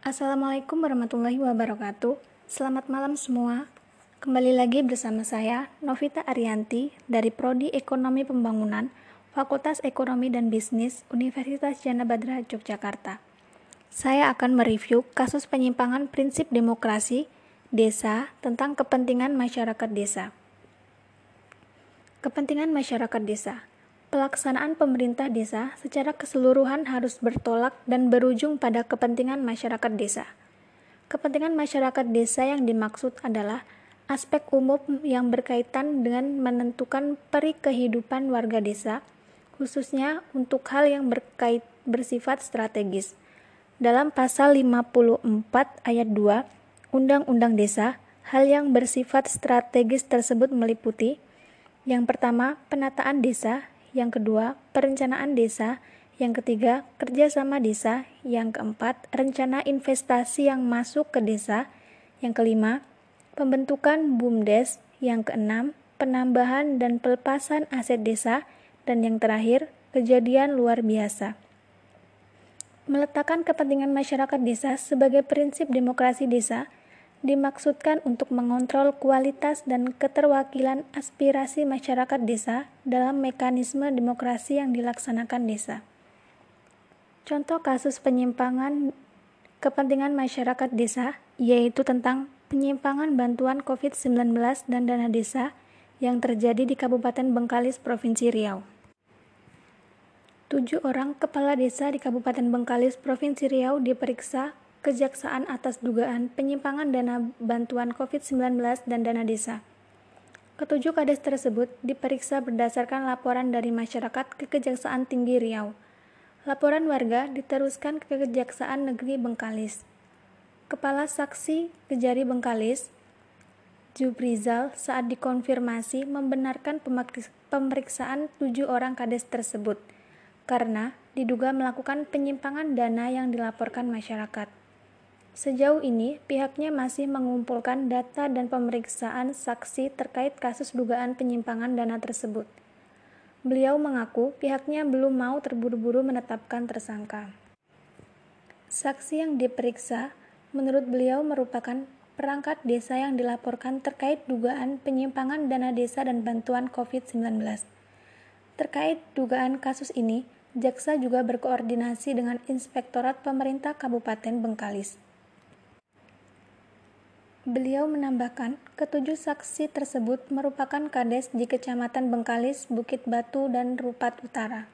Assalamualaikum warahmatullahi wabarakatuh. Selamat malam semua. Kembali lagi bersama saya, Novita Arianti, dari Prodi Ekonomi Pembangunan, Fakultas Ekonomi dan Bisnis, Universitas Jana Badra, Yogyakarta. Saya akan mereview kasus penyimpangan prinsip demokrasi desa tentang kepentingan masyarakat desa. Kepentingan masyarakat desa Pelaksanaan pemerintah desa secara keseluruhan harus bertolak dan berujung pada kepentingan masyarakat desa. Kepentingan masyarakat desa yang dimaksud adalah aspek umum yang berkaitan dengan menentukan peri kehidupan warga desa, khususnya untuk hal yang berkait bersifat strategis. Dalam pasal 54 ayat 2 Undang-Undang Desa, hal yang bersifat strategis tersebut meliputi yang pertama, penataan desa, yang kedua, perencanaan desa, yang ketiga, kerjasama desa, yang keempat, rencana investasi yang masuk ke desa, yang kelima, pembentukan BUMDes, yang keenam, penambahan dan pelepasan aset desa, dan yang terakhir, kejadian luar biasa. Meletakkan kepentingan masyarakat desa sebagai prinsip demokrasi desa dimaksudkan untuk mengontrol kualitas dan keterwakilan aspirasi masyarakat desa dalam mekanisme demokrasi yang dilaksanakan desa. Contoh kasus penyimpangan kepentingan masyarakat desa yaitu tentang penyimpangan bantuan COVID-19 dan dana desa yang terjadi di Kabupaten Bengkalis, Provinsi Riau. Tujuh orang kepala desa di Kabupaten Bengkalis, Provinsi Riau diperiksa kejaksaan atas dugaan penyimpangan dana bantuan COVID-19 dan dana desa. Ketujuh kades tersebut diperiksa berdasarkan laporan dari masyarakat ke Kejaksaan Tinggi Riau. Laporan warga diteruskan ke Kejaksaan Negeri Bengkalis. Kepala Saksi Kejari Bengkalis, Jubrizal, saat dikonfirmasi membenarkan pemeriksaan tujuh orang kades tersebut karena diduga melakukan penyimpangan dana yang dilaporkan masyarakat. Sejauh ini, pihaknya masih mengumpulkan data dan pemeriksaan saksi terkait kasus dugaan penyimpangan dana tersebut. Beliau mengaku pihaknya belum mau terburu-buru menetapkan tersangka. Saksi yang diperiksa, menurut beliau merupakan perangkat desa yang dilaporkan terkait dugaan penyimpangan dana desa dan bantuan COVID-19. Terkait dugaan kasus ini, jaksa juga berkoordinasi dengan Inspektorat Pemerintah Kabupaten Bengkalis. Beliau menambahkan, ketujuh saksi tersebut merupakan kades di Kecamatan Bengkalis, Bukit Batu, dan Rupat Utara.